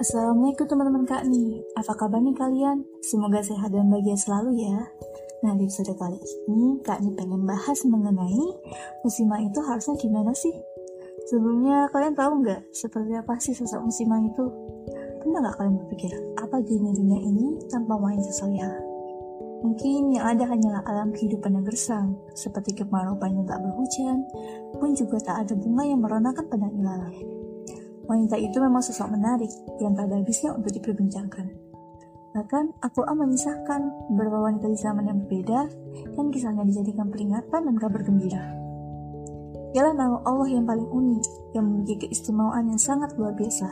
Assalamualaikum teman-teman Kak nih, apa kabar nih kalian? Semoga sehat dan bahagia selalu ya. Nah di episode kali ini Kak nih pengen bahas mengenai muslimah itu harusnya gimana sih? Sebelumnya kalian tahu nggak seperti apa sih sosok muslimah itu? Pernah nggak kalian berpikir apa dunia-dunia ini tanpa wanita solehah? Mungkin yang ada hanyalah alam kehidupan yang gersang, seperti kemarau panjang tak berhujan, pun juga tak ada bunga yang meronakan pada ilalang. Wanita itu memang sosok menarik yang tak ada habisnya untuk diperbincangkan. Bahkan Al-Quran mengisahkan beberapa wanita di zaman yang berbeda dan kisahnya dijadikan peringatan dan kabar gembira. Ialah nama Allah yang paling unik, yang memiliki keistimewaan yang sangat luar biasa.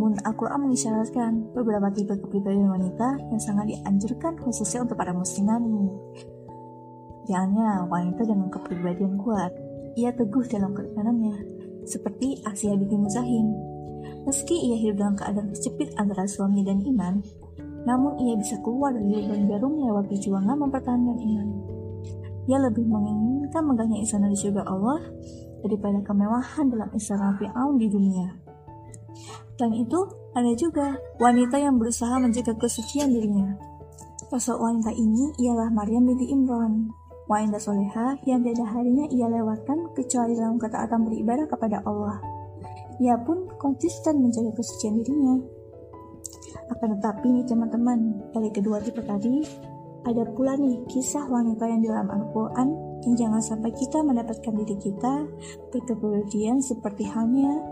Mun Al-Quran mengisyaratkan beberapa tipe kepribadian wanita yang sangat dianjurkan khususnya untuk para muslimat nih. Jangannya wanita dengan kepribadian kuat, ia teguh dalam keimanannya, seperti Asia binti Muzahin. Meski ia hidup dalam keadaan terjepit antara suami dan iman, namun ia bisa keluar dari lubang jarum lewat perjuangan mempertahankan iman. Ia lebih menginginkan megahnya istana di surga Allah daripada kemewahan dalam istana Fir'aun di dunia. Dan itu ada juga wanita yang berusaha menjaga kesucian dirinya. Sosok wanita ini ialah Maryam binti Imran, Wanita soleha yang tiada harinya ia lewatkan kecuali dalam ketaatan beribadah kepada Allah. Ia pun konsisten menjaga kesucian dirinya. Akan tetapi nih teman-teman, dari kedua tipe tadi, ada pula nih kisah wanita yang dalam Al-Quran yang jangan sampai kita mendapatkan diri kita berkepribadian seperti halnya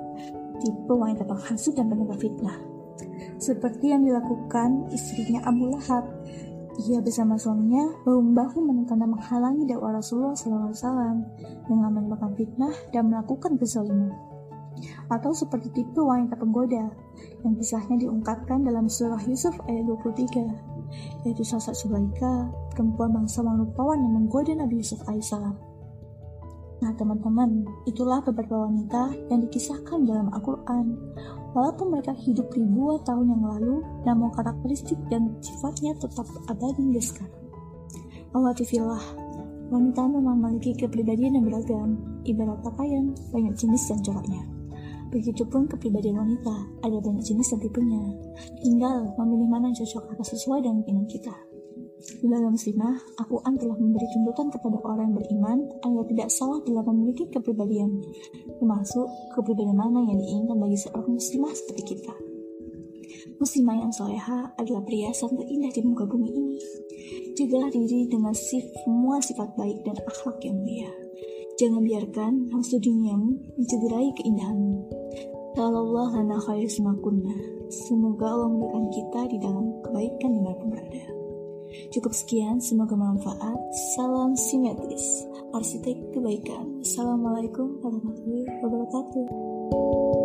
tipe wanita penghasut dan penyebar fitnah. Seperti yang dilakukan istrinya Abu Lahab ia bersama suaminya bahu-bahu menentang dan menghalangi dakwah Rasulullah SAW dengan menyebabkan fitnah dan melakukan kezaliman. Atau seperti tipe wanita penggoda yang kisahnya diungkapkan dalam surah Yusuf ayat 23, yaitu Sasa Sulaika, perempuan bangsa rupawan yang menggoda Nabi Yusuf alaihissalam. Nah teman-teman, itulah beberapa wanita yang dikisahkan dalam Al-Quran Walaupun mereka hidup ribuan tahun yang lalu, namun karakteristik dan sifatnya tetap abadi hingga sekarang. Awatifillah, wanita memang memiliki kepribadian yang beragam, ibarat pakaian, banyak jenis dan coraknya. Begitupun kepribadian wanita, ada banyak jenis dan tipenya. Tinggal memilih mana yang cocok atau sesuai dengan keinginan kita. Dalam muslimah, Al-Quran telah memberi tuntutan kepada orang yang beriman agar tidak salah dalam memiliki kepribadian, termasuk kepribadian mana yang diinginkan bagi seorang muslimah seperti kita. Muslimah yang soleha adalah perhiasan terindah di muka bumi ini. Jagalah diri dengan semua sifat baik dan akhlak yang mulia. Jangan biarkan nafsu duniamu mencederai keindahanmu. Kalau Allah lana Semoga Allah memberikan kita di dalam kebaikan di mana pun berada. Cukup sekian, semoga bermanfaat. Salam simetris, arsitek kebaikan. Assalamualaikum warahmatullahi wabarakatuh.